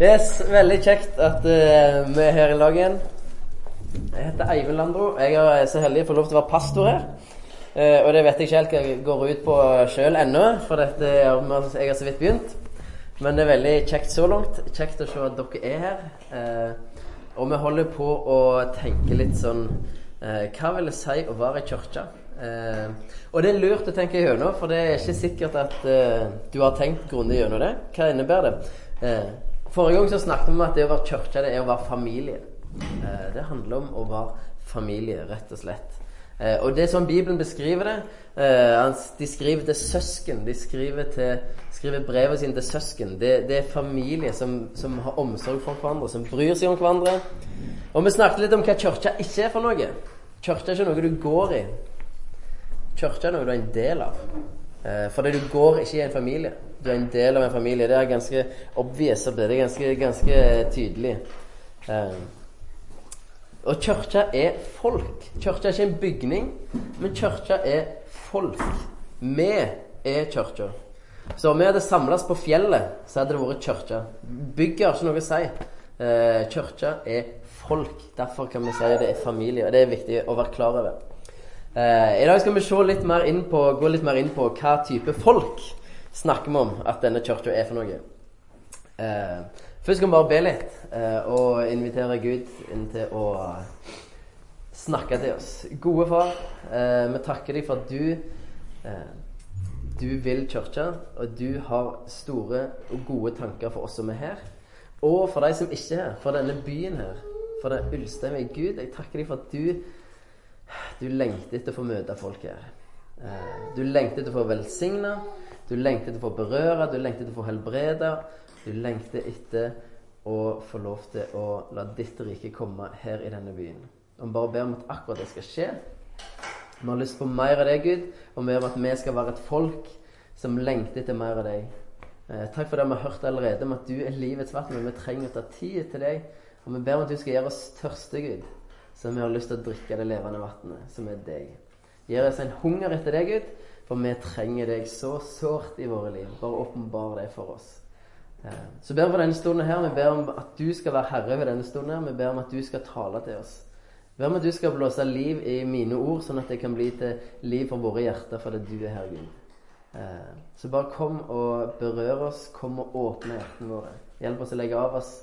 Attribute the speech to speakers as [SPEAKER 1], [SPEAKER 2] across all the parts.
[SPEAKER 1] Yes, veldig kjekt at uh, vi er her i lag igjen. Jeg heter Eivind Landro. Jeg er så heldig å få lov til å være pastor her. Uh, og det vet jeg ikke helt hva jeg går ut på sjøl ennå, for dette, jeg har så vidt begynt. Men det er veldig kjekt så langt. Kjekt å se at dere er her. Uh, og vi holder på å tenke litt sånn Hva vil det si å være i kirka? og det er lurt å tenke gjennom, for det er ikke sikkert at du har tenkt grundig gjennom det. Hva innebærer det? Forrige gang så snakket vi om at det å være kirke, det er å være familie. Eh, det handler om å være familie, rett og slett. Eh, og det er sånn Bibelen beskriver det. Eh, de skriver til søsken. De skriver, til, skriver brevet sine til søsken. Det, det er familie som, som, har omsorg for hverandre, som bryr seg om hverandre. Og vi snakket litt om hva kirka ikke er for noe. Kirka er ikke noe du går i. Kirka er noe du er en del av. Fordi du går ikke i en familie du er en del av en familie. Det er ganske obvious. Det er ganske, ganske tydelig. Um, og kirka er folk. Kirka er ikke en bygning, men kirka er folk. Vi er kirka. Så om vi hadde samles på fjellet, så hadde det vært kirke. Bygget har ikke noe å si. Uh, kirka er folk. Derfor kan vi si det er familie. Og det er viktig å være klar over. Uh, I dag skal vi se litt mer inn på, gå litt mer inn på hva type folk snakker vi om at denne kirka er for noe. Eh, først skal vi bare be litt eh, og invitere Gud inn til å snakke til oss. Gode far, eh, vi takker deg for at du eh, du vil kirke, og du har store og gode tanker for oss som er her. Og for de som ikke er her, for denne byen her, for den Ulstein ved Gud. Jeg takker deg for at du, du lengter etter å få møte folk her. Eh, du lengter etter å få velsigne. Du lengter etter å få berøre, du lengter etter å få helbrede. Du lengter etter å få lov til å la ditt rike komme her i denne byen. Og vi bare ber om at akkurat det skal skje. Vi har lyst på mer av deg, Gud, og vi ber om at vi skal være et folk som lengter etter mer av deg. Eh, takk for det vi har hørt allerede om at du er livets vann, men vi trenger å ta tid til deg. Og vi ber om at du skal gjøre oss tørste, Gud, så vi har lyst til å drikke det levende vannet, som er deg. Gjør oss en hunger etter deg, Gud, for vi trenger deg så sårt i våre liv. Bare åpenbar det for oss. Eh, så ber vi for denne stunden her. Vi ber om at du skal være herre ved denne stunden. her. Vi ber om at du skal tale til oss. Vi ber om at du skal blåse liv i mine ord, sånn at det kan bli til liv for våre hjerter fordi du er her, Gud. Eh, så bare kom og berør oss. Kom og åpne hjertene våre. Hjelp oss å legge av oss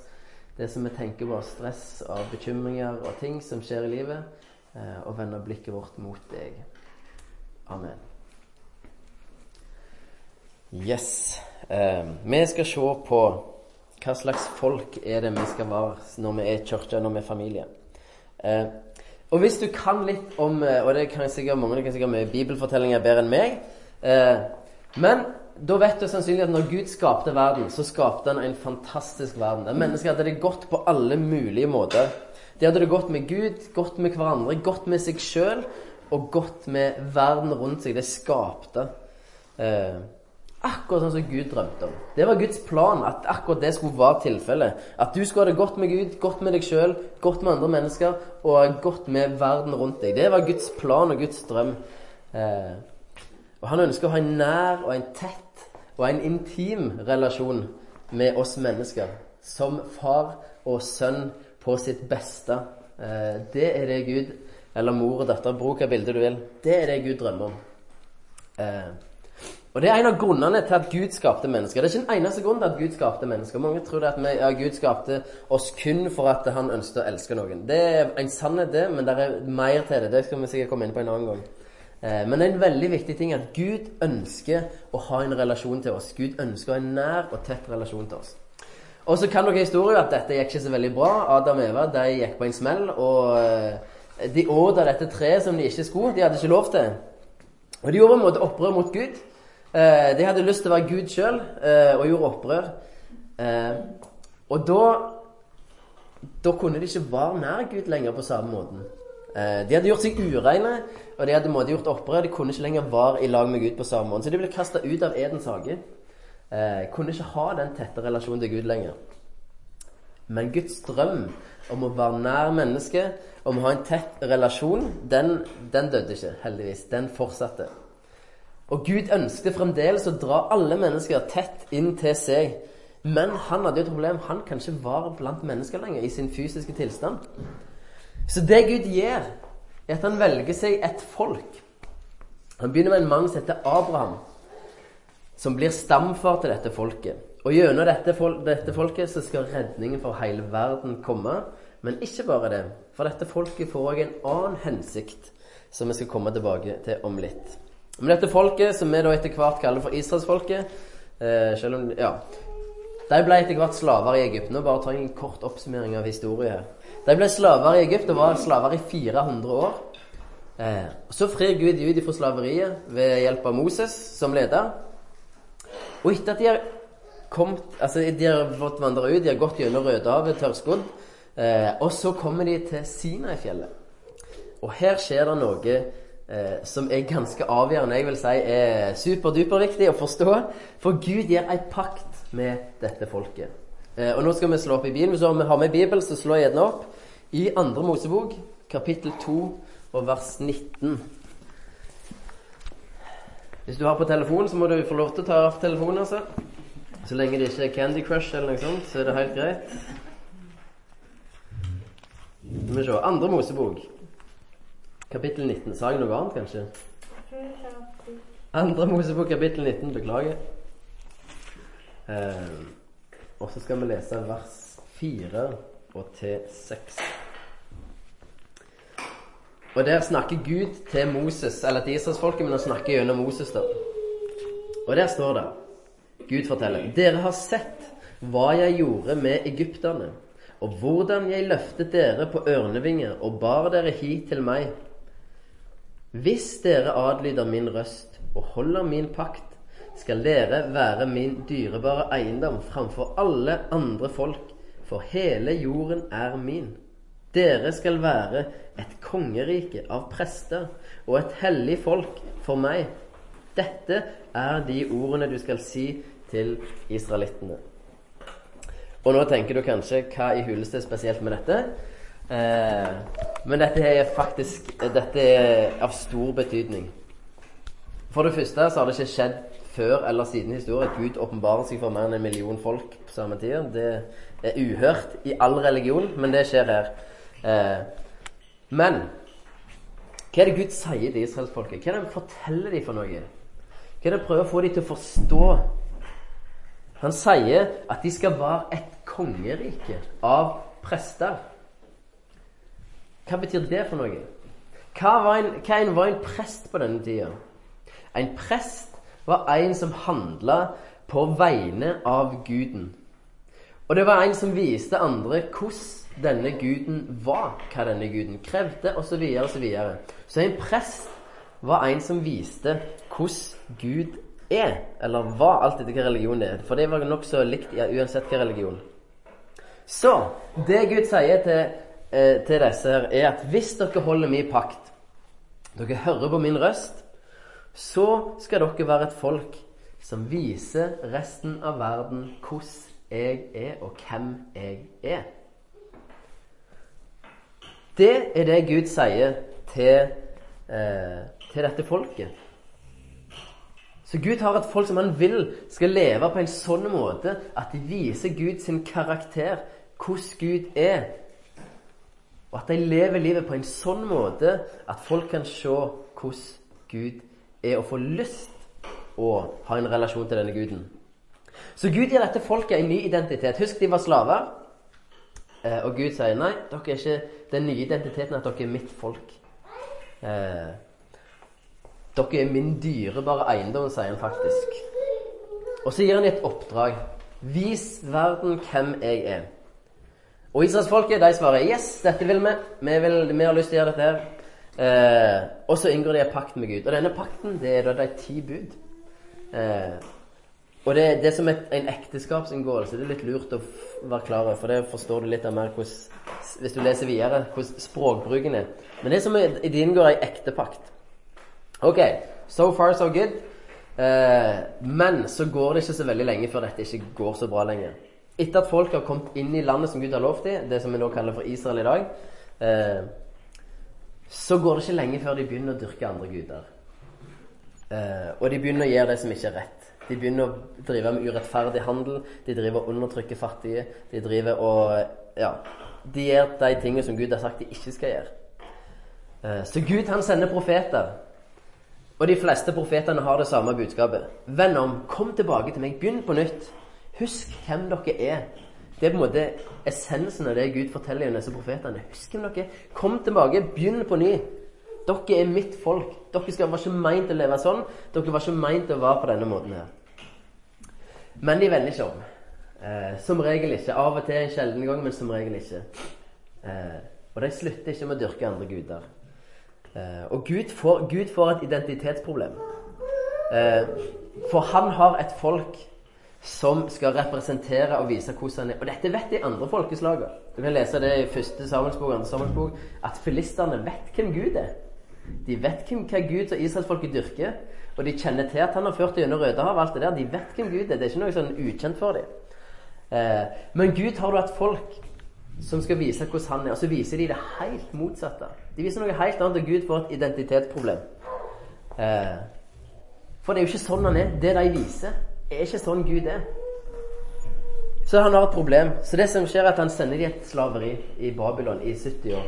[SPEAKER 1] det som vi tenker på av stress, av bekymringer og ting som skjer i livet, eh, og vende blikket vårt mot deg. Amen. Yes. Eh, vi skal se på hva slags folk er det vi skal være når vi er i kirka, når vi er familie. Eh, og hvis du kan litt om Og det kan sikkert mange det kan sikkert mye bibelfortellinger bedre enn meg. Men da vet du sannsynlig at når Gud skapte verden, så skapte han en fantastisk verden. Der mennesker hadde det godt på alle mulige måter. De hadde det godt med Gud, godt med hverandre, godt med seg sjøl og godt med verden rundt seg. Det skapte. Eh, Akkurat sånn som Gud drømte om. Det var Guds plan at akkurat det skulle være tilfellet. At du skulle ha det godt med Gud, godt med deg sjøl, godt med andre mennesker og godt med verden rundt deg. Det var Guds plan og Guds drøm. Eh, og han ønsker å ha en nær og en tett og en intim relasjon med oss mennesker. Som far og sønn på sitt beste. Eh, det er det Gud, eller mor og datter, bruk av bilde du vil. Det er det Gud drømmer om. Eh, og Det er en av grunnene til at Gud skapte mennesker. Det er ikke den eneste grunnen til at Gud skapte mennesker. Mange tror at vi, ja, Gud skapte oss kun for at han ønsket å elske noen. Det er en sannhet, det, men det er mer til det. Det skal vi sikkert komme inn på en annen gang. Eh, men det er en veldig viktig ting at Gud ønsker å ha en relasjon til oss. Gud ønsker en nær og tett relasjon til oss. Og så kan dere historien at dette gikk ikke så veldig bra. Adam og Eva de gikk på en smell. Og eh, de åt av dette treet som de ikke skulle. De hadde ikke lov til. Og de gjorde en måte opprør mot Gud. Eh, de hadde lyst til å være Gud sjøl og gjorde opprør. Og da Da kunne de ikke være nær Gud lenger på samme måten. De hadde gjort seg ureine, og de hadde måte gjort opprør. De kunne ikke lenger være i lag med Gud på samme måte. Så de ble kasta ut av Edens hage. kunne ikke ha den tette relasjonen til Gud lenger. Men Guds drøm om å være nær mennesket, om å ha en tett relasjon, den, den døde ikke, heldigvis. Den fortsatte. Og Gud ønsket fremdeles å dra alle mennesker tett inn til seg Men han hadde jo et problem. Han kan ikke være blant mennesker lenger i sin fysiske tilstand. Så det Gud gjør, er at han velger seg et folk. Han begynner med en mann som heter Abraham, som blir stamfar til dette folket. Og gjennom dette, fol dette folket så skal redningen for hele verden komme. Men ikke bare det. For dette folket får òg en annen hensikt, som vi skal komme tilbake til om litt. Men dette folket, som vi da etter hvert kaller for israelsfolket eh, Selv om Ja. De ble etter hvert slaver i Egypt. Nå bare tar jeg en kort oppsummering av historien her. De ble slaver i Egypt og var slaver i 400 år. Eh, så frir Gud ut fra slaveriet ved hjelp av Moses som leder. Og etter at de har kommet, altså de har fått vandre ut, de har gått gjennom Rødehavet, tørrskodd, eh, og så kommer de til Sinai-fjellet. Og her skjer det noe eh, som er ganske avgjørende. Jeg vil si er superduperviktig å forstå. For Gud gjør ei pakt med dette folket. Eh, og nå skal vi slå opp i Bibelen. Hvis vi har med Bibelen, så jeg gjerne opp i Andre Mosebok, kapittel 2 og vers 19. Hvis du har på telefon, så må du få lov til å ta av telefonen. altså. Så lenge det ikke er Candy Crush eller noe sånt, så er det helt greit. Skal vi se. Andre Mosebok, kapittel 19. Sa jeg noe annet, kanskje? Andre Mosebok, kapittel 19. Beklager. Eh, og så skal vi lese vers 4 og til 6. Og der snakker Gud til Moses, eller til Israelsfolket, men han snakker gjennom Moses, da. Og der står det Gud forteller Dere har sett hva jeg gjorde med egypterne, og hvordan jeg løftet dere på ørnevinger og bar dere hit til meg. Hvis dere adlyder min røst og holder min pakt, skal dere være min dyrebare eiendom framfor alle andre folk, for hele jorden er min. Dere skal være et kongerike av prester og et hellig folk for meg. Dette er de ordene du skal si til israelittene. Og nå tenker du kanskje hva i huleste spesielt med dette? Eh, men dette er faktisk Dette er av stor betydning. For det første så har det ikke skjedd før eller siden historien at Gud åpenbarer seg for mer enn en million folk på samme tid. Det er uhørt i all religion, men det skjer her. Eh, men hva er det Gud sier til israelsfolket? Hva er det han forteller dem for noe? Hva er det han prøver å få dem til å forstå? Han sier at de skal være et kongerike av prester. Hva betyr det for noe? Hva var en, hva var en prest på denne tida? En prest var en som handla på vegne av guden. Og det var en som viste andre hvordan denne guden var, hva denne guden krevde, osv. Så, videre, og så, videre. så en prest var en som viste hvordan Gud er, eller var, alt etter hva religion er. For det var nokså likt ja, uansett hva religion. Så det Gud sier til, eh, til disse her, er at hvis dere holder min pakt, dere hører på min røst, så skal dere være et folk som viser resten av verden hvordan jeg er, og hvem jeg er. Det er det Gud sier til, eh, til dette folket. Så Gud har et folk som han vil skal leve på en sånn måte at de viser Gud sin karakter, hvordan Gud er. Og at de lever livet på en sånn måte at folk kan se hvordan Gud er, og få lyst å ha en relasjon til denne guden. Så Gud gir dette folket en ny identitet. Husk, de var slaver. Eh, og Gud sier nei, dere er ikke den nye identiteten at dere er mitt folk. Eh, dere er min dyrebare eiendom, sier han faktisk. Og så gir han et oppdrag. Vis verden hvem jeg er. Og israelsfolket de svarer yes, dette vil vi. Vi, vil, vi har lyst til å gjøre dette her. Eh, og så inngår de en pakt med Gud. Og denne pakten det er da de ti bud. Eh, og det, det er som et, en ekteskapsinngåelse. Det er litt lurt å være klar over, for det forstår du litt av mer hvordan, hvis du leser videre, hvordan språkbruken er. Men det er som det inngår ei ektepakt. Ok, so far so good. Eh, men så går det ikke så veldig lenge før dette ikke går så bra lenger. Etter at folk har kommet inn i landet som Gud har lovt dem, det som vi nå kaller for Israel i dag, eh, så går det ikke lenge før de begynner å dyrke andre guder. Eh, og de begynner å gjøre det som ikke er rett. De begynner å drive med urettferdig handel. De driver og undertrykker fattige. De driver og Ja. De gjør de tingene som Gud har sagt de ikke skal gjøre. Eh, så Gud han sender profeter. Og de fleste profetene har det samme budskapet. Venn om, kom tilbake til meg. Begynn på nytt. Husk hvem dere er. Det er på en måte essensen av det Gud forteller gjennom disse profetene. Husk hvem dere er. Kom tilbake. Begynn på ny. Dere er mitt folk. Dere være ikke meint å leve sånn. Dere var ikke meint å være på denne måten her. Men de vender ikke om. Eh, som regel ikke. Av og til en sjelden gang, men som regel ikke. Eh, og de slutter ikke med å dyrke andre guder. Eh, og Gud får, Gud får, et identitetsproblem. Eh, for han har et folk som skal representere og vise hvordan han er. Og dette vet de andre folkeslagene. Du kan lese det i første Samuelsbok andre Samuelsbok, at filistene vet hvem Gud er. De vet hvem, hva Gud og israelsfolket dyrker. Og de kjenner til at han har ført dem gjennom Rødehavet. alt det der. De vet hvem Gud er. Det er ikke noe sånn ukjent for dem. Eh, men Gud har du et folk som skal vise hvordan han er, og så viser de det helt motsatte. De viser noe helt annet, og Gud får et identitetsproblem. Eh, for det er jo ikke sånn han er. Det de viser, er ikke sånn Gud er. Så han har et problem. Så det som skjer, er at han sender dem et slaveri i Babylon i 70 år.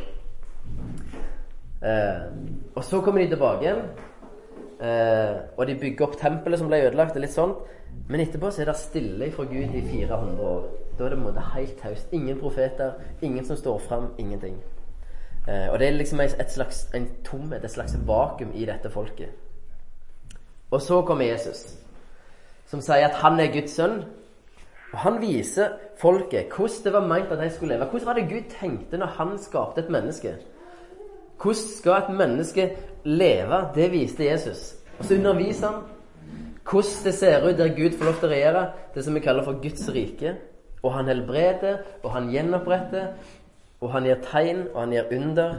[SPEAKER 1] Eh, og så kommer de tilbake igjen, eh, og de bygger opp tempelet som ble ødelagt. og litt sånt. Men etterpå så er det stille fra Gud i 400 år. Da er det på en måte helt taust. Ingen profeter, ingen som står fram, ingenting. Eh, og det er liksom et slags, en tomhet, et slags vakuum i dette folket. Og så kommer Jesus, som sier at han er Guds sønn. Og han viser folket hvordan det var meint at de skulle leve. Hvordan var det Gud tenkte når han skapte et menneske? Hvordan skal et menneske leve? Det viste Jesus. Og så underviser han hvordan det ser ut der Gud får lov til å regjere. Det som vi kaller for Guds rike. Og han helbreder, og han gjenoppretter, og han gir tegn, og han gir under.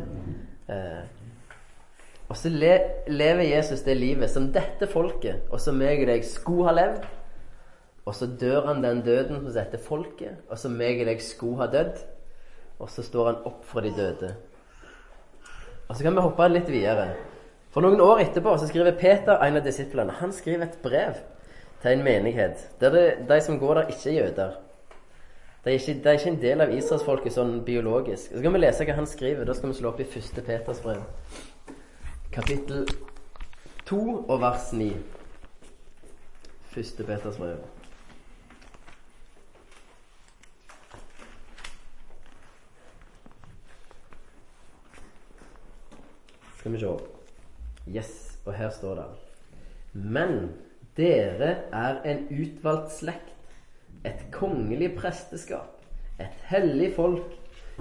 [SPEAKER 1] Eh, og så le lever Jesus det livet som dette folket, og som meg og deg, skulle ha levd. Og så dør han den døden hos dette folket, og som meg og deg skulle ha dødd. Og så står han opp fra de døde. Og så kan vi hoppe litt videre. For noen år etterpå så skriver Peter, en av disiplene, han skriver et brev til en menighet der det, de som går der, ikke er jøder. De er ikke, de er ikke en del av israelsfolket sånn biologisk. Så kan vi lese hva han skriver. Da skal vi slå opp i 1. Peters brev, kapittel 2 og vers 9. 1. Peters brev. Skal vi se. Yes, og her står det Men dere er en utvalgt slekt, et kongelig presteskap, et hellig folk,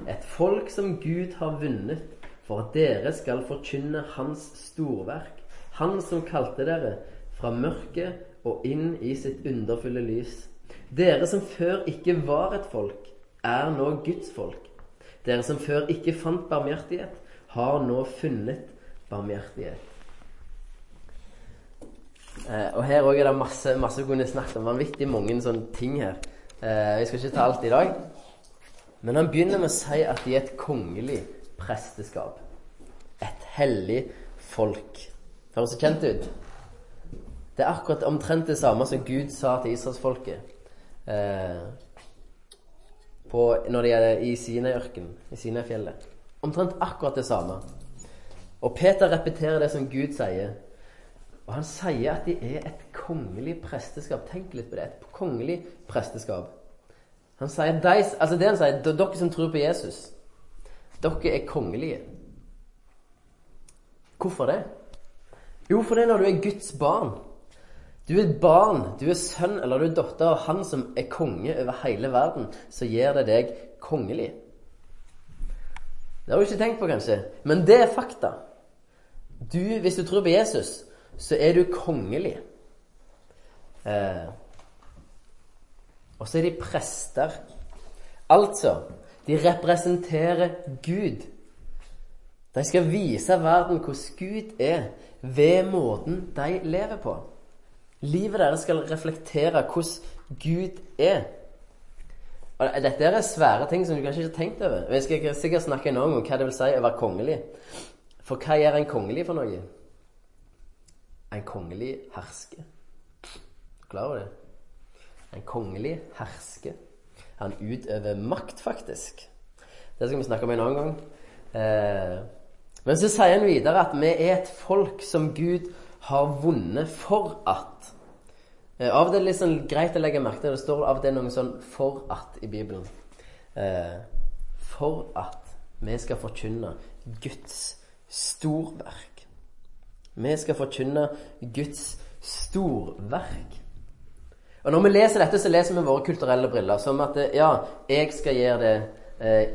[SPEAKER 1] et folk som Gud har vunnet, for at dere skal forkynne Hans storverk, Han som kalte dere fra mørket og inn i sitt underfulle lys. Dere som før ikke var et folk, er nå Guds folk. Dere som før ikke fant barmhjertighet, har nå funnet barmhjertighet. Eh, og her òg er det masse, masse kunne snakket om. Vanvittig mange sånne ting her. Eh, jeg skal ikke ta alt i dag. Men han begynner med å si at de er et kongelig presteskap. Et hellig folk. Høres det kjent ut? Det er akkurat omtrent det samme som Gud sa til israelsfolket eh, når de er i Sinai-ørkenen, i Sinai-fjellet. Omtrent akkurat det samme. Og Peter repeterer det som Gud sier. Og han sier at de er et kongelig presteskap. Tenk litt på det. Et kongelig presteskap. Han sier, de, altså det han sier, Dere som tror på Jesus, dere er kongelige. Hvorfor det? Jo, for det er når du er Guds barn. Du er barn, du er sønn eller du er datter av Han som er konge over hele verden, så gjør det deg kongelig. Det har du ikke tenkt på, kanskje, men det er fakta. Du, hvis du tror på Jesus, så er du kongelig. Eh, og så er de prester. Altså, de representerer Gud. De skal vise verden hvordan Gud er, ved måten de lever på. Livet deres skal reflektere hvordan Gud er. Og dette er svære ting som du kanskje ikke har tenkt over. Jeg skal sikkert snakke noe om hva det vil si å være kongelig. For hva gjør en kongelig for noe? En kongelig hersker. Klar over det? En kongelig hersker. Han utøver makt, faktisk. Det skal vi snakke om en annen gang. Eh, men så sier han videre at vi er et folk som Gud har vunnet for at. Eh, av og til er det litt sånn greit å legge merke til det står av og til noe sånn 'for at' i Bibelen. Eh, for at vi skal forkynne Guds storverk. Vi skal forkynne Guds storverk. Og Når vi leser dette, så leser vi våre kulturelle briller. Som at ja, jeg skal gjøre det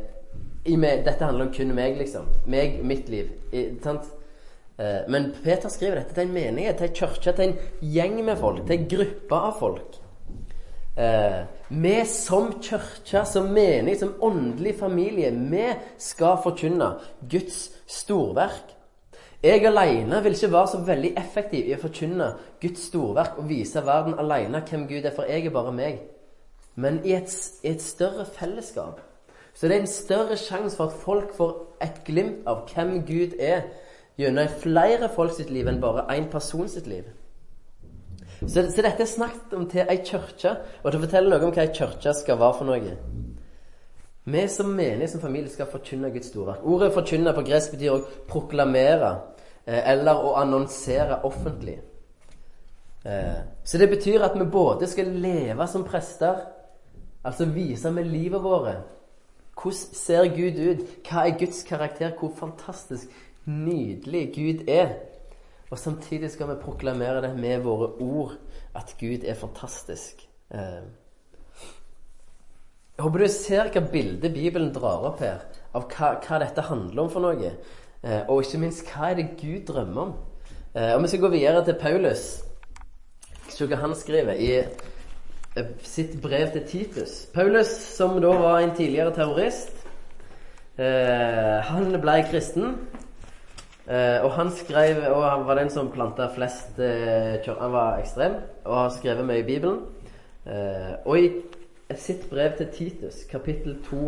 [SPEAKER 1] eh, meg, Dette handler om kun meg, liksom. Meg, mitt liv. I, sant? Eh, men Peter skriver dette til en menighet, til en kirke, til en gjeng med folk, til en gruppe av folk. Eh, vi som kirke, som menighet, som åndelig familie, vi skal forkynne Guds storverk. Jeg alene vil ikke være så veldig effektiv i å forkynne Guds storverk og vise verden alene hvem Gud er, for jeg er bare meg. Men i et, i et større fellesskap så det er en større sjanse for at folk får et glimt av hvem Gud er, gjennom flere folk sitt liv enn bare én person sitt liv. Så, så, dette er snakket om til ei kirke, og til å fortelle noe om hva ei kirke skal være for noe. Vi som menige som familie, skal forkynne Guds storverk. Ordet 'forkynne' på gresk betyr å proklamere eh, eller å annonsere offentlig. Eh, så det betyr at vi både skal leve som prester, altså vise med livet våre hvordan ser Gud ut? Hva er Guds karakter? Hvor fantastisk nydelig Gud er. Og samtidig skal vi proklamere det med våre ord, at Gud er fantastisk. Eh, jeg håper du ser hva bildet Bibelen drar opp her, av hva, hva dette handler om for noe. Eh, og ikke minst, hva er det Gud drømmer om? Eh, og Vi skal gå videre til Paulus. Se hva han skriver i sitt brev til Titus. Paulus, som da var en tidligere terrorist, han ble kristen. Uh, og han skrev Og han var den som planta flest uh, Han var ekstrem og har skrevet mye i Bibelen. Uh, og i sitt brev til Titus, kapittel 2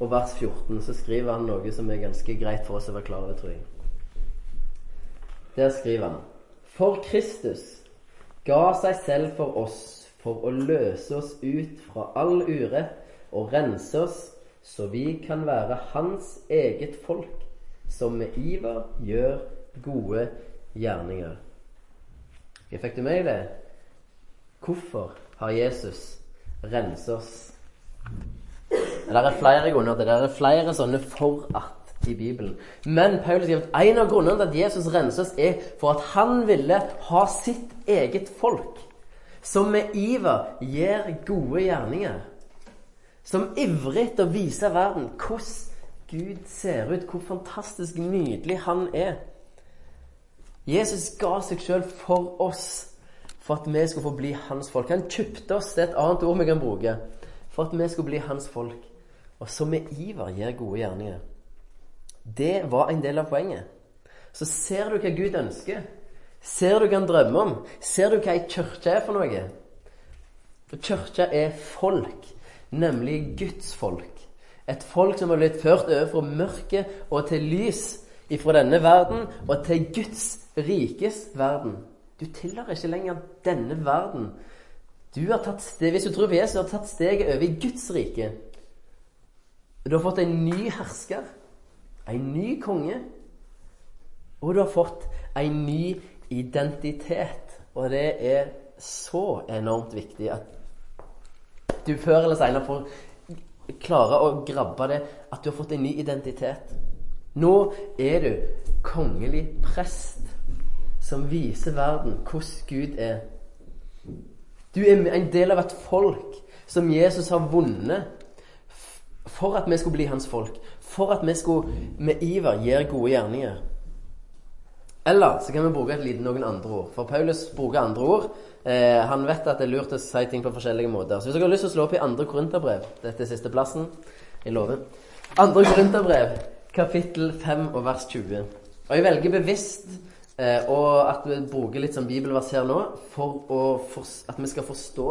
[SPEAKER 1] og vers 14, så skriver han noe som er ganske greit for oss å være klar over, tror jeg. Der skriver han For Kristus ga seg selv for oss for å løse oss ut fra all urett og rense oss, så vi kan være Hans eget folk som med iver gjør gode gjerninger. Jeg fikk du med det? Hvorfor har Jesus renset oss? Det er flere grunner til det. Det er flere sånne 'for at' i Bibelen. Men Paulus sier at en av grunnene til at Jesus renser oss, er for at han ville ha sitt eget folk, som med iver gjør gode gjerninger. Som ivrig å vise verden hvordan Gud ser ut, hvor fantastisk nydelig han er. Jesus ga seg sjøl for oss, for at vi skulle få bli hans folk. Han kjøpte oss, det er et annet ord vi kan bruke, for at vi skulle bli hans folk. Og så med iver gjør gode gjerninger. Det var en del av poenget. Så ser du hva Gud ønsker. Ser du hva han drømmer om? Ser du hva ei kirke er for noe? For kirka er folk, nemlig Guds folk. Et folk som har blitt ført over fra mørket og til lys ifra denne verden og til Guds rikes verden. Du tilhører ikke lenger denne verden. Du har tatt steg, Hvis du tror på Jesus, har tatt steget over i Guds rike. Du har fått en ny hersker, en ny konge, og du har fått en ny identitet. Og det er så enormt viktig at du før eller senere får klare å grabbe det at du har fått en ny identitet. Nå er du kongelig prest som viser verden hvordan Gud er. Du er en del av et folk som Jesus har vunnet for at vi skulle bli hans folk. For at vi skulle med iver gjøre gode gjerninger. Eller så kan vi bruke et lite noen andre ord. For Paulus bruker andre ord. Eh, han vet at det er lurt å si ting på forskjellige måter. Så hvis dere har lyst til å slå opp i andre Korinterbrev Dette er siste plassen. Jeg lover. Andre Korinterbrev, kapittel 5 og vers 20. Og jeg velger bevisst eh, og at vi bruker litt som bibelvers her nå for, for at vi skal forstå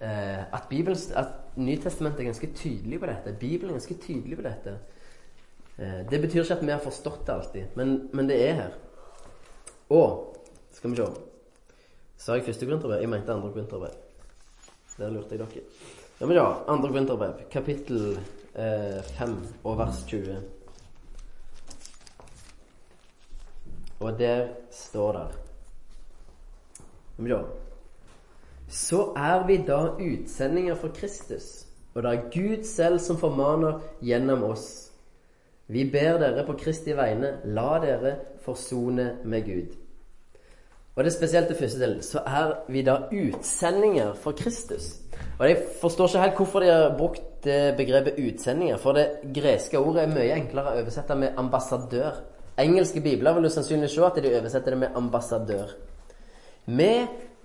[SPEAKER 1] eh, at, Bibelen, at Nytestamentet er ganske tydelig på dette. Bibelen er ganske tydelig på dette. Eh, det betyr ikke at vi har forstått det alltid, men, men det er her. Og skal vi se Sa jeg første Korinterbrev? Jeg mente andre Korinterbrev. Der lurte jeg dere. Ja, men ja, andre Korinterbrev, kapittel eh, 5 og vers 20. Og der står det Men ja Så er vi da utsendinger for Kristus, og det er Gud selv som formaner gjennom oss. Vi ber dere på Kristi vegne, la dere forsone med Gud. Og det er spesielt det første delen. Så er vi da utsendinger for Kristus. Og Jeg forstår ikke helt hvorfor de har brukt begrepet utsendinger. For det greske ordet er mye enklere å oversette med ambassadør. Engelske bibler vil du sannsynlig se at de oversetter det med ambassadør. Vi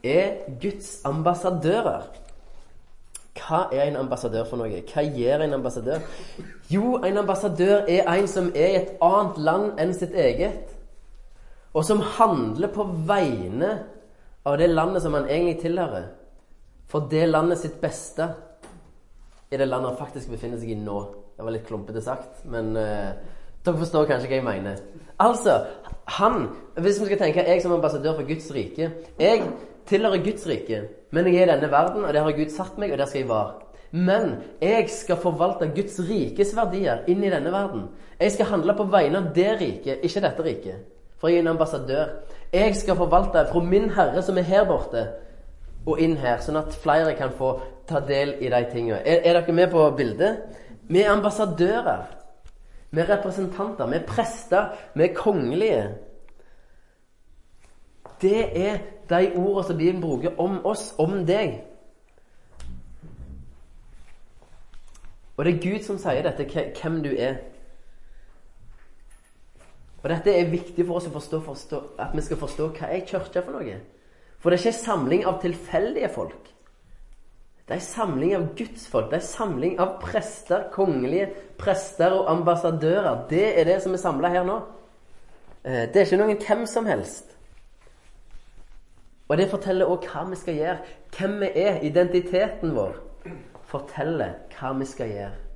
[SPEAKER 1] er Guds ambassadører. Hva er en ambassadør for noe? Hva gjør en ambassadør? Jo, en ambassadør er en som er i et annet land enn sitt eget og som handler på vegne av det landet som han egentlig tilhører. For det landet sitt beste i det landet han faktisk befinner seg i nå. Det var litt klumpete sagt, men uh, dere forstår kanskje hva jeg mener. Altså, han Hvis vi skal tenke jeg som ambassadør for Guds rike Jeg tilhører Guds rike, men jeg er i denne verden, og der har Gud satt meg, og der skal jeg være. Men jeg skal forvalte Guds rikes verdier inn i denne verden. Jeg skal handle på vegne av det riket, ikke dette riket. For jeg er en ambassadør. Jeg skal forvalte fra min Herre som er her borte, og inn her, sånn at flere kan få ta del i de tingene. Er, er dere med på bildet? Vi er ambassadører. Vi er representanter. Vi er prester. Vi er kongelige. Det er de ordene som Bibelen bruker om oss, om deg. Og det er Gud som sier dette, hvem du er. Og dette er viktig for oss å forstå, forstå at vi skal forstå hva er kirka for noe. For det er ikke en samling av tilfeldige folk. Det er en samling av gudsfolk. Det er en samling av prester, kongelige prester og ambassadører. Det er det som er samla her nå. Eh, det er ikke noen hvem som helst. Og det forteller òg hva vi skal gjøre. Hvem vi er. Identiteten vår forteller hva vi skal gjøre.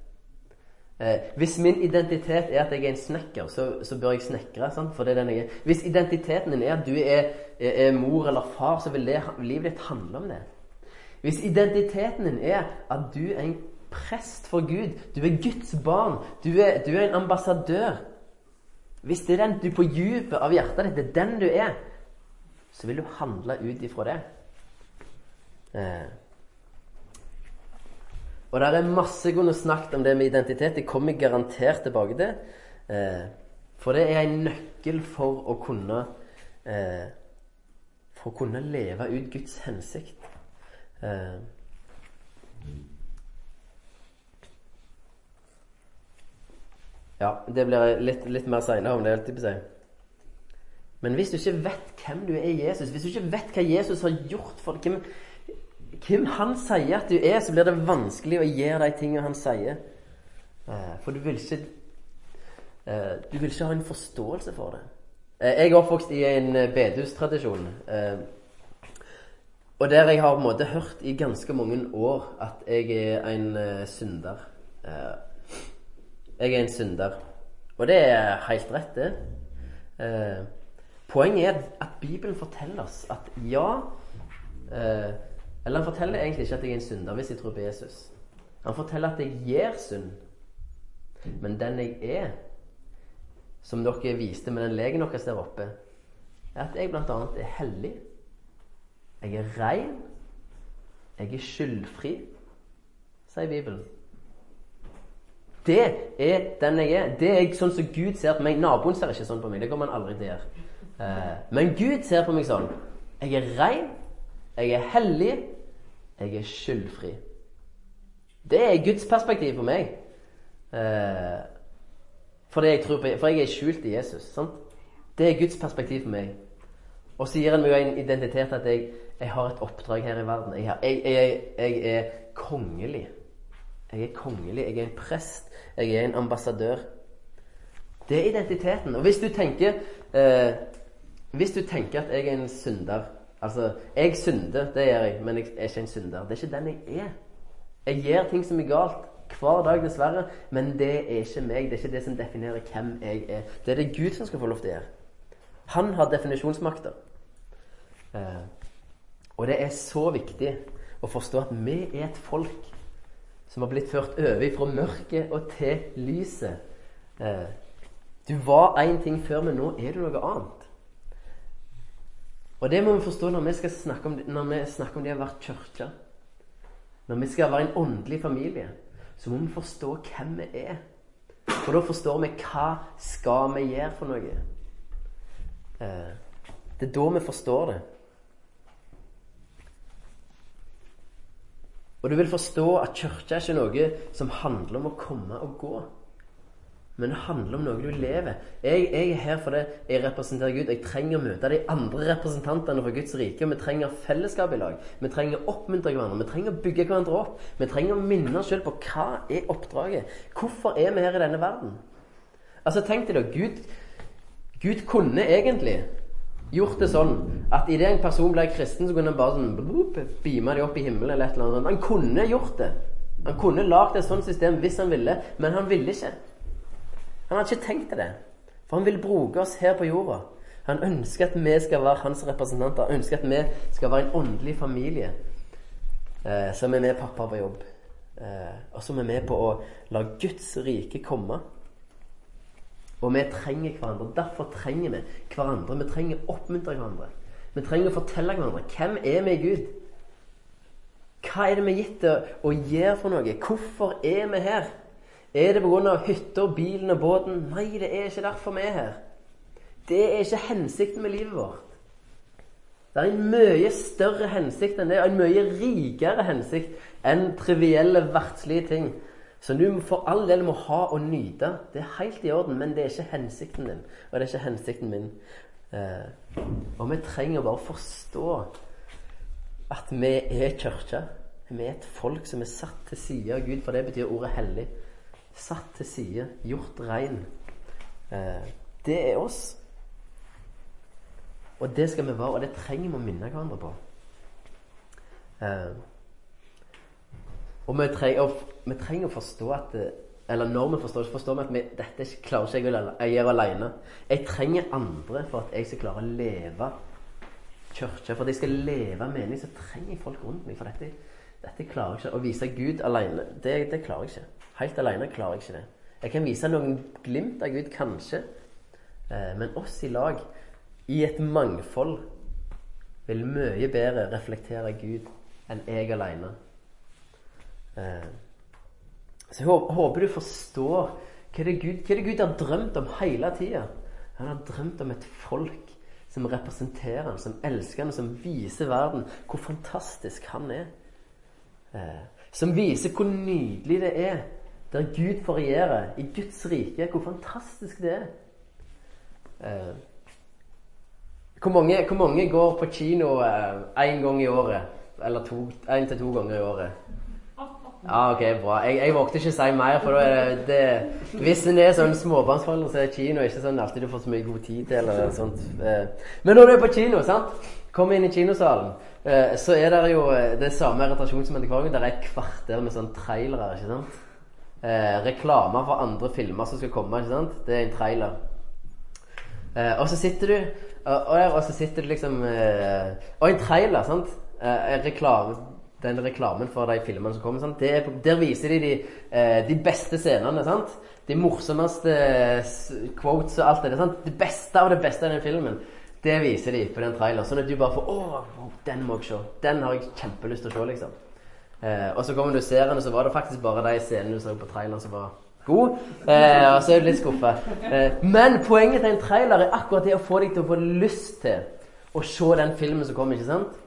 [SPEAKER 1] Eh, hvis min identitet er at jeg er en snekker, så, så bør jeg snekre. Sant? For det er den jeg er. Hvis identiteten din er at du er, er, mor eller far, så vil det, livet ditt handle om det. Hvis identiteten din er at du er en prest for Gud, du er Guds barn, du er, du er en ambassadør Hvis det er den du på dypet av hjertet ditt, det er den du er, så vil du handle ut ifra det. Eh. Og der er masse jeg kunne snakket om det med identitet. Jeg kommer garantert tilbake til. Eh, for det er en nøkkel for å kunne eh, For å kunne leve ut Guds hensikt. Eh, ja, det blir litt, litt mer seinere om det. Seg. Men hvis du ikke vet hvem du er i Jesus, hvis du ikke vet hva Jesus har gjort for deg hvem han sier at du er, så blir det vanskelig å gjøre de tingene han sier. Eh, for du vil ikke eh, Du vil ikke ha en forståelse for det. Eh, jeg er oppvokst i en bedehustradisjon. Og der jeg har på en måte hørt i ganske mange år at jeg er en synder. Jeg er en synder. Og det er helt rett, det. Poenget er at Bibelen forteller oss at ja eller han forteller egentlig ikke at jeg er en synder hvis jeg tror på Jesus. Han forteller at jeg gjør synd. Men den jeg er, som dere viste med den legen deres der oppe, er at jeg bl.a. er hellig. Jeg er rein. Jeg er skyldfri, sier Bibelen. Det er den jeg er. Det er sånn som Gud ser på meg. Naboen ser ikke sånn på meg. Det kommer han aldri til å gjøre. Eh, men Gud ser på meg sånn. Jeg er rein. Jeg er hellig. Jeg er skyldfri. Det er Guds perspektiv for meg. Eh, fordi jeg på, for jeg er skjult i Jesus. Sant? Det er Guds perspektiv for meg. Og så gir han meg en identitet at jeg, jeg, har et oppdrag her i verden. Jeg, jeg, jeg, er kongelig. Jeg er kongelig. Jeg er en prest. Jeg er en ambassadør. Det er identiteten. Og hvis du tenker eh, Hvis du tenker at jeg er en synder Altså, jeg synder, det gjør jeg, men jeg er ikke en synder. Det er ikke den jeg er. Jeg gjør ting som er galt hver dag, dessverre, men det er ikke meg. Det er ikke det som definerer hvem jeg er. Det er det Gud som skal få lov til å gjøre. Han har definisjonsmakter. Eh, Og det er så viktig å forstå at vi er et folk som har blitt ført over fra mørket og til lyset. Eh, du var én ting før, men nå er du noe annet. Og det må vi forstå når vi, skal snakke om, når vi snakker om det å være kirke. Når vi skal være en åndelig familie, så må vi forstå hvem vi er. For da forstår vi hva skal vi gjøre for noe. Eh, det er da vi forstår det. Og du vil forstå at kirka er ikke noe som handler om å komme og gå. Men det handler om noe du lever. Jeg, jeg er her fordi jeg representerer Gud. Jeg trenger å møte de andre representantene for Guds rike. Vi trenger fellesskap i lag. Vi trenger å oppmuntre hverandre. Vi trenger å bygge hverandre opp. Vi trenger å minne oss selv på hva er oppdraget. Hvorfor er vi her i denne verden? Altså, tenk deg da. Gud, Gud kunne egentlig gjort det sånn at idet en person ble kristen, så kunne han bare sånn beame dem opp i himmelen eller et eller annet. Han kunne gjort det. Han kunne lagd et sånt system hvis han ville, men han ville ikke. Han hadde ikke tenkt det. For han vil bruke oss her på jorda. Han ønsker at vi skal være hans representanter. Han ønsker at vi skal være en åndelig familie eh, som er med pappa på jobb. Eh, og som er med på å la Guds rike komme. Og vi trenger hverandre. Derfor trenger vi hverandre. Vi trenger å oppmuntre hverandre. Vi trenger å fortelle hverandre hvem er vi i Gud. Hva er det vi er gitt å gjøre for noe? Hvorfor er vi her? Er det pga. hytta, bilen og båten? Nei, det er ikke derfor vi er her. Det er ikke hensikten med livet vårt. Det er en mye større hensikt enn det, og en mye rikere hensikt enn trivielle, verdslige ting. Så du for all del må ha og nyte. Det er helt i orden, men det er ikke hensikten din. Og det er ikke hensikten min. Eh, og vi trenger bare å forstå at vi er kirke. Vi er et folk som er satt til side av Gud, for det betyr ordet hellig. Satt til side, gjort rein. Eh, det er oss. Og det skal vi være, og det trenger vi å minne hverandre på. Eh, og vi trenger, vi trenger, å forstå at Eller når vi forstår, så forstår vi at vi, dette klarer ikke jeg å gjøre alene. Jeg trenger andre for at jeg skal klare å leve kirke. For at jeg skal leve mening, så trenger jeg folk rundt meg. For dette, dette klarer jeg ikke. Å vise Gud alene, det, det, klarer jeg ikke. Helt alene klarer jeg ikke det. Jeg kan vise noen glimt av Gud, kanskje. Eh, men oss i lag, i et mangfold, vil mye bedre reflektere Gud enn jeg alene. Eh, så jeg håper du forstår hva det, Gud, hva det Gud har drømt om hele tida. Han har drømt om et folk som representerer han, som elsker han, som viser verden hvor fantastisk han er. Eh, som viser hvor nydelig det er der Gud får regjere i Guds rike. Hvor fantastisk det er. Eh, hvor, mange, hvor mange går på kino én eh, gang i året? Eller én til to ganger i året? Ja, ok, bra. Jeg, jeg vågte ikke å si mer, for da er det, det Hvis en er sånn småbarnsforelder, så er kino ikke sånn alltid du får så mye god tid til. eller sånt. Eh, men når du er på kino, sant? Kom inn i kinosalen, så er det jo det samme irritasjon som gang. Det er et kvarter med sånn trailere, ikke sant? Reklamer for andre filmer som skal komme, ikke sant? Det er en trailer. Og så sitter du og, og så sitter du liksom Og en trailer, sant? Reklame den reklamen for de filmene som kommer. Er, der viser de de, eh, de beste scenene. Sant? De morsomste quotes og alt det der. Det beste av det beste av den filmen. Det viser de på den traileren. Sånn at du bare får Å, den må jeg se. Den har jeg kjempelyst til å se, liksom. Eh, og så kommer du og ser og så var det faktisk bare de scenene du så på traileren som var god. Eh, og så er du litt skuffa. Eh, men poenget til en trailer er akkurat det å få deg til å få lyst til å se den filmen som kommer. ikke sant?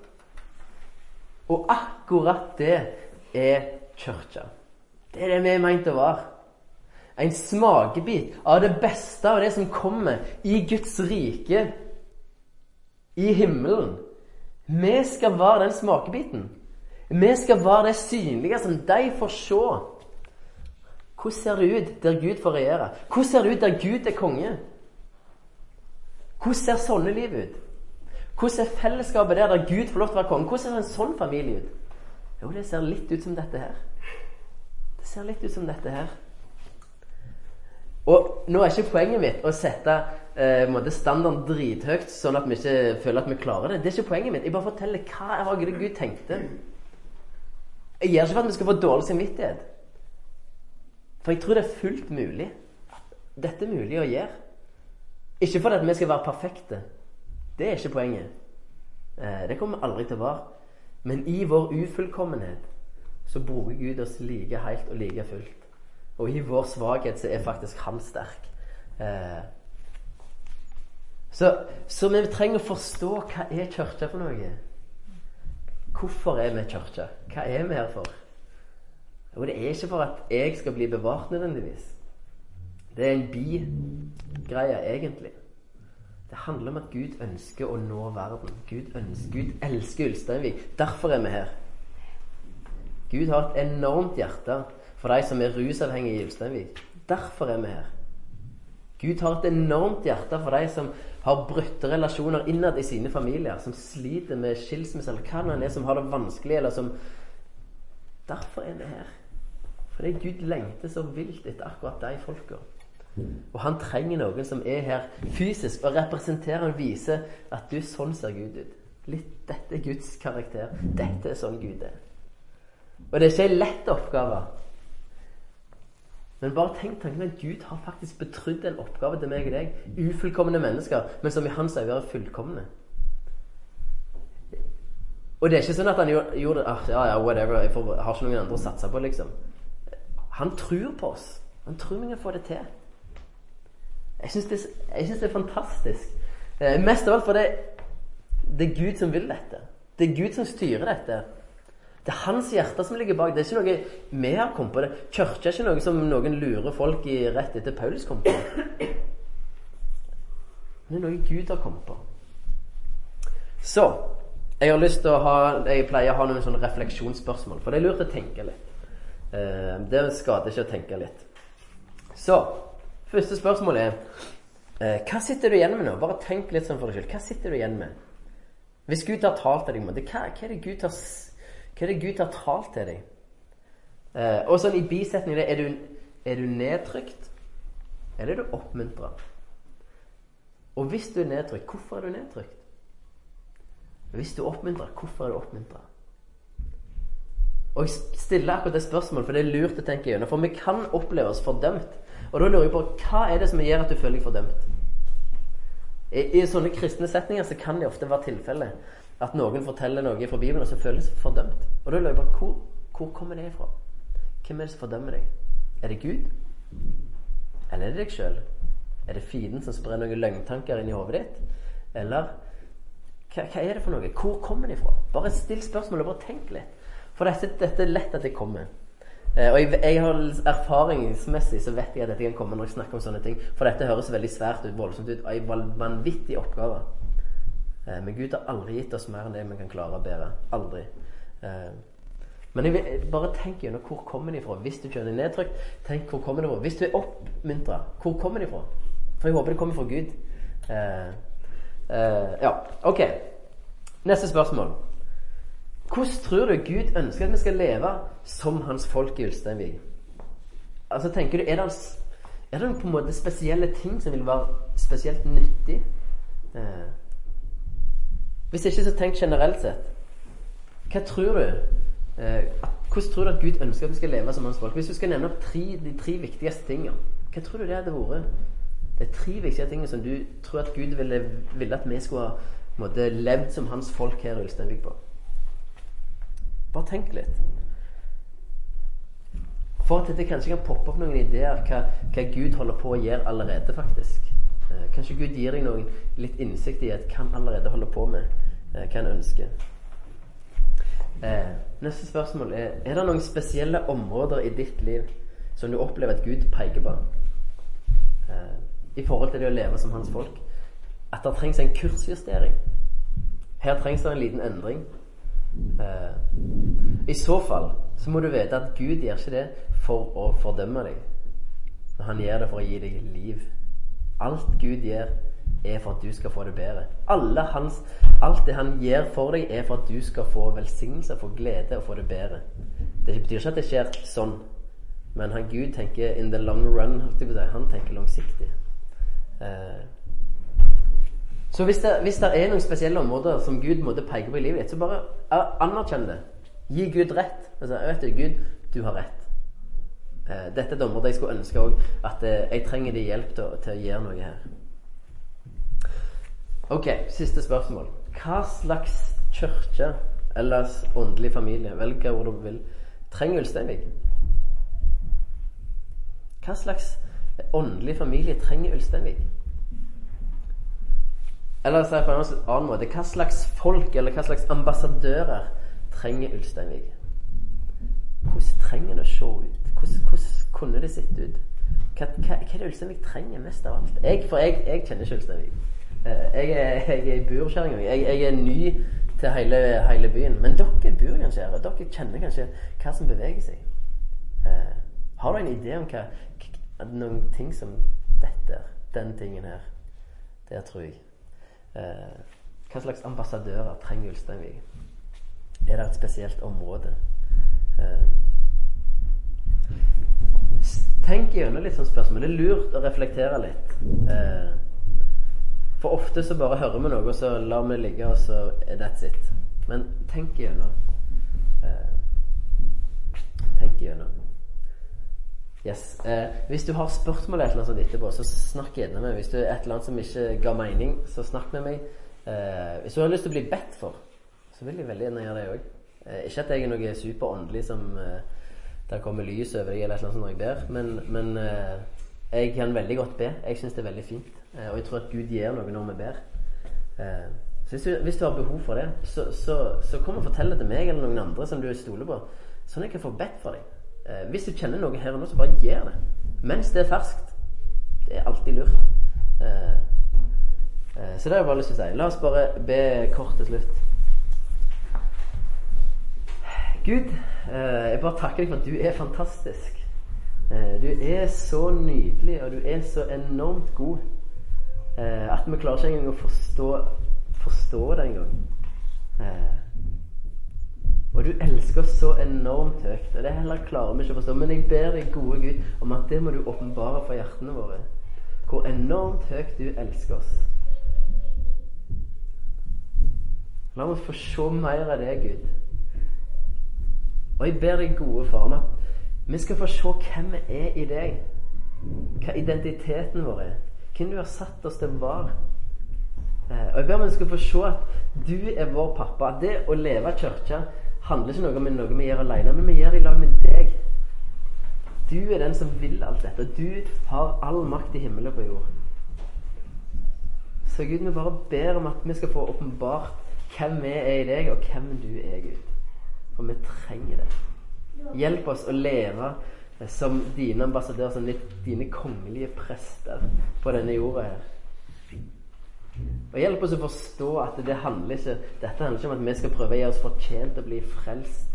[SPEAKER 1] Og akkurat det er kirka. Det er det vi er meint å være. En smakebit av det beste av det som kommer i Guds rike i himmelen. Vi skal være den smakebiten. Vi skal være det synlige som de får se. Hvordan ser det ut der Gud får regjere? Hvordan ser det ut der Gud er konge? Hvordan ser sånne liv ut? Hvordan er fellesskapet der der Gud får lov til å være konge? Hvordan ser en sånn familie ut? Jo, det ser litt ut som dette her. Det ser litt ut som dette her. Og nå er ikke poenget mitt å sette eh, standarden drithøyt, sånn at vi ikke føler at vi klarer det. Det er ikke poenget mitt. Jeg bare forteller hva jeg det Gud tenkte. Jeg gjør ikke for at vi skal få dårlig samvittighet. For jeg tror det er fullt mulig. Dette er mulig å gjøre. Ikke fordi at vi skal være perfekte. Det er ikke poenget. Eh, det kommer aldri til å være. Men i vår ufullkommenhet så bruker Gud oss like helt og like fullt. Og i vår svakhet så er faktisk Han sterk. Eh, så, så, vi trenger å forstå hva er kirka for noe. Hvorfor er vi kirke? Hva er vi her for? Jo, det er ikke for at jeg skal bli bevart nødvendigvis. Det er en bi-greie, egentlig. Det handler om at Gud ønsker å nå verden. Gud, ønsker, Gud elsker Ulsteinvik. Derfor er vi her. Gud har et enormt hjerte for de som er rusavhengige i Ulsteinvik. Derfor er vi her. Gud har et enormt hjerte for de som har brutte relasjoner innad i sine familier, som sliter med skilsmisse, eller hva det er, som har det vanskelig, eller som Derfor er vi her. Fordi Gud lengter så vilt etter akkurat de folka. Og han trenger noen som er her fysisk og representerer og viser at du, sånn ser Gud ut. Litt, dette er Guds karakter. Dette er sånn Gud er. Og det er ikke en lett oppgave. Men bare tenk tanken at Gud har faktisk betrodd en oppgave til meg og deg. Ufullkomne mennesker, men som i hans øyne er fullkomne. Og det er ikke sånn at han gjorde det ah, Ja, ja, whatever, jeg, får, har ikke noen andre å satse på, liksom. Han tror på oss. Han tror vi kan få det til. Jeg syns det, det, er fantastisk. Eh, mest av alt fordi det er Gud som vil dette. Det er Gud som styrer dette. Det er hans hjerte som ligger bak. Det er ikke noe vi har kommet på. det. Kirke er ikke noe som noen lurer folk i rett etter Paulus kom på. Det er noe Gud har kommet på. Så jeg har lyst til å ha Jeg pleier å ha noen sånne refleksjonsspørsmål, for det er lurt å tenke litt. Eh, det skader ikke å tenke litt. Så første spørsmål er eh, Hva sitter du igjen med nå? Bare tenk litt sånn for deg selv. Hva sitter du igjen med? Hvis Gud har talt til deg, hva, hva er det Gud har hva er det Gud har talt til deg? Eh, og sånn i bisetningen er er du nedtrykt, eller er du oppmuntra? Og hvis du er nedtrykt, hvorfor er du nedtrykt? Hvis du er oppmuntra, hvorfor er du oppmuntra? Og jeg stiller akkurat det spørsmålet, for det er lurt å tenke gjennom. For vi kan oppleve oss fordømt. Og da lurer jeg på hva er det som gjør at du føler deg fordømt? I, I, sånne kristne setninger så kan det ofte være tilfellet at noen forteller noe fra Bibelen, og så føles fordømt. Og da lurer jeg på hvor, hvor kommer det ifra? Hvem er det som fordømmer deg? Er det Gud? Eller er det deg sjøl? Er det fienden som sprer noen løgntanker inn i hodet ditt? Eller hva, hva, er det for noe? Hvor kommer det ifra? Bare still spørsmålet, bare tenk litt. For dette, dette er lett at det kommer. Eh, og jeg, jeg, har erfaringsmessig så vet jeg at dette kan komme når jeg snakker om sånne ting. For dette høres veldig svært ut, voldsomt ut. Og en vanvittig oppgave. Eh, men Gud har aldri gitt oss mer enn det vi kan klare å bære. Aldri. Eh, men jeg vil, bare tenk gjennom hvor kommer de fra. Hvis du kjører nedtrykt, tenk hvor kommer de fra. Hvis du er oppmuntra, hvor kommer de fra? For jeg håper det kommer fra Gud. Eh, eh, ja, ok. Neste spørsmål. Hvordan tror du Gud ønsker at vi skal leve som hans folk i Ulsteinvik? Altså, tenker du, er det, er det på en måte spesielle ting som vil være spesielt nyttig? Eh, hvis ikke, så tenk generelt sett. Hva tror du? Eh, hvordan tror du at Gud ønsker at vi skal leve som hans folk? Hvis du skal nevne opp tre, de tre viktigste tingene, hva tror du det hadde vært? Det er tre viktige ting som du tror at Gud ville, ville at vi skulle ha måtte, levd som hans folk her i Ulsteinvik på. Bare tenk litt. For at dette kanskje kan poppe opp noen ideer hva, hva Gud holder på å gjøre allerede, faktisk. Eh, kanskje Gud gir deg noen litt innsikt i at hva han allerede holder på med. Eh, hva han ønsker. Eh, neste spørsmål er Er det noen spesielle områder i ditt liv som du opplever at Gud peker på? Eh, I forhold til det å leve som hans folk. At det trengs en kursjustering. Her trengs det en liten endring. Eh, I så fall så må du vite at Gud gjør ikke det for å fordømme deg. Men han gjør det for å gi deg liv. Alt Gud gjør, er for at du skal få det bedre. Hans, alt det han gjør for deg, er for at du skal få velsignelse, få glede og få det bedre. Det betyr ikke at det skjer sånn. Men han Gud tenker in the long run. Han tenker langsiktig. Eh, så hvis det, hvis det, er noen spesielle områder som Gud måtte peke på i livet ditt, så bare anerkjenn det. Gi Gud rett. Altså, vet du, Gud, du har rett. Eh, dette er et område jeg skulle ønske òg at eh, jeg trenger din hjelp til, til, å gjøre noe her. Ok, siste spørsmål. Hva slags kirke eller åndelig familie, velg hvor du vil, trenger Ulsteinvik? Hva slags åndelig familie trenger Ulsteinvik? Eller si på en annen måte Hva slags folk eller hva slags ambassadører trenger Ulsteinvik? Hvordan trenger det å se ut? Hvordan, kunne det sett ut? Hva, hva, hva er det Ulsteinvik trenger mest av alt? Jeg, for jeg, jeg kjenner ikke Ulsteinvik. Eh, jeg er, jeg er i burkjerringa. Jeg, jeg, er ny til hele, hele, byen. Men dere bor kanskje her. Dere kjenner kanskje hva som beveger seg. Uh, har du en idé om hva, noen ting som dette, den tingen her? Det tror jeg. Eh, hva slags ambassadører trenger Ulsteinvik? Er det et spesielt område? Eh, tenk gjennom litt sånn spørsmål. Det er lurt å reflektere litt. Eh, for ofte så bare hører vi noe, og så lar vi ligge, og så er that's it. Men tenk gjennom. tenk gjennom. Yes. Eh, hvis du har spørsmål eller noe sånt etterpå, så snakk gjerne med meg. Hvis du er et eller annet som ikke ga mening, så snakk med meg. Eh, hvis du har lyst til å bli bedt for, så vil jeg veldig gjerne gjøre det òg. Eh, ikke at jeg er noe superåndelig som eh, der kommer lys over deg eller noe sånt når jeg ber, men, men eh, jeg kan veldig godt be. Jeg syns det er veldig fint. Eh, og jeg tror at Gud gjør noe når vi ber. så hvis du, hvis du, har behov for det, så, så, så kom og fortell det til meg eller noen andre som du stoler på, sånn at jeg kan få bedt for deg. Eh, hvis du kjenner noe her og nå, så bare gjør det. Mens det er ferskt. Det er alltid lurt. Eh, eh, så det har jeg bare lyst til å si. La oss bare be kort til slutt. Gud, eh, jeg bare takker deg for at du er fantastisk. Eh, du er så nydelig, og du er så enormt god eh, at vi klarer ikke engang å forstå, forstå det engang. Og du elsker oss så enormt høyt. Og det heller klarer vi ikke å forstå. Men jeg ber deg, gode Gud, om at det må du åpenbare for hjertene våre. Hvor enormt høyt du elsker oss. La oss få se mer av det, Gud. Og jeg ber deg, gode far, om at vi skal få se hvem vi er i deg. Hva identiteten vår er. Hvem du har satt oss til å være. Eh, og jeg ber om at vi skal få se at du er vår pappa. Det å leve i kirka handler ikke noe om noe vi gjør alene, men vi gjør det i lag med deg. Du er den som vil alt dette. Du har all makt i himmelen og på jord. Så Gud, vi bare ber om at vi skal få åpenbart hvem vi er i deg, og hvem du er, Gud. For vi trenger det. Hjelp oss å leve som dine ambassadører, som dine kongelige prester på denne jorda her. Og Hjelp oss å forstå at det handler ikke, dette handler ikke om at vi skal prøve å gjøre oss fortjent til å bli frelst.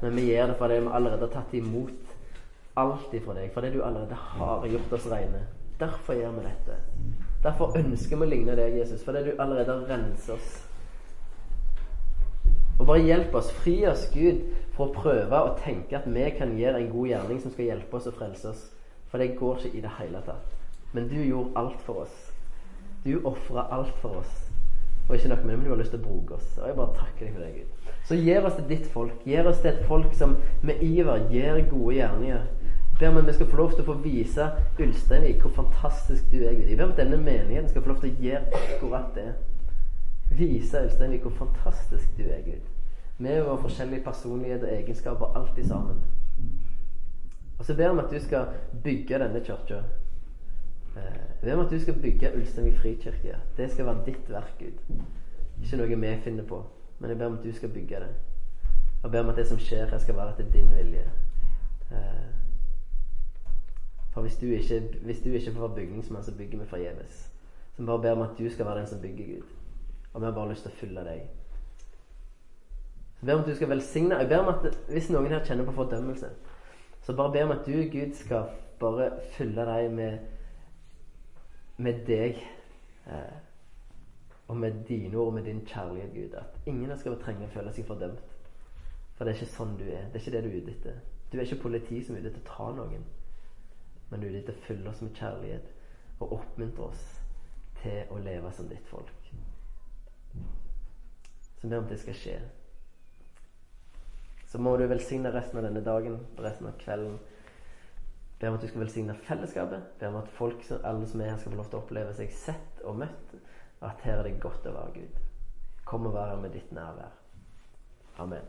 [SPEAKER 1] Men vi gjør det fordi vi allerede har tatt imot alt ifra deg. Fordi du allerede har gjort oss rene. Derfor gjør vi dette. Derfor ønsker vi å ligne deg, Jesus. Fordi du allerede har renset oss. Og bare hjelp oss, fri oss, Gud, for å prøve å tenke at vi kan gjøre en god gjerning som skal hjelpe oss å frelse oss. For det går ikke i det hele tatt. Men du gjorde alt for oss. Du ofra alt for oss. Og ikke nok med det, men du har lyst til å bruke oss. Og jeg bare takker deg for det, Gud. Så gjør oss til ditt folk. Gjør oss til et folk som med iver gjør gode gjerninger. Ber om at vi skal få lov til å få vise Ulsteinvik hvor fantastisk du er, Gud. Jeg ber om at denne menigheten skal få lov til å gjøre akkurat det. Vise Ulsteinvik hvor fantastisk du er, Gud. Med vår forskjellige personlighet og egenskaper, alltid sammen. Og så ber om at du skal bygge denne kirka. Jeg ber om at du skal bygge Ulsteinvik frikirke. Det skal være ditt verk, Gud. Ikke noe vi finner på, men jeg ber om at du skal bygge det. Og ber om at det som skjer her, skal være etter din vilje. Eh, for hvis du ikke, hvis du ikke får være bygningsmann, så bygger vi forgjeves. Så vi bare ber om at du skal være den som bygger, Gud. Og vi har bare lyst til å fylle deg. Jeg ber om at du skal velsigne Jeg ber om at hvis noen her kjenner på fordømmelse, så bare ber om at du, Gud, skal bare fylle deg med med deg eh, og med dine ord og med din kjærlighet, Gud. At ingen skal trenge å føle seg fordømt. For det er ikke sånn du er. Det er ikke det du er ute etter. Du er ikke politi som er ute etter å ta noen, men du er ute etter å fylle oss med kjærlighet og oppmuntre oss til å leve som ditt folk. Så ber om at det skal skje. Så må du velsigne resten av denne dagen, resten av kvelden. Be om at du skal velsigne fellesskapet. Be om at folk, alle som er her, skal få lov til å oppleve seg sett og møtt. Og at her er det godt å være Gud. Kom og være med ditt nærvær. Amen.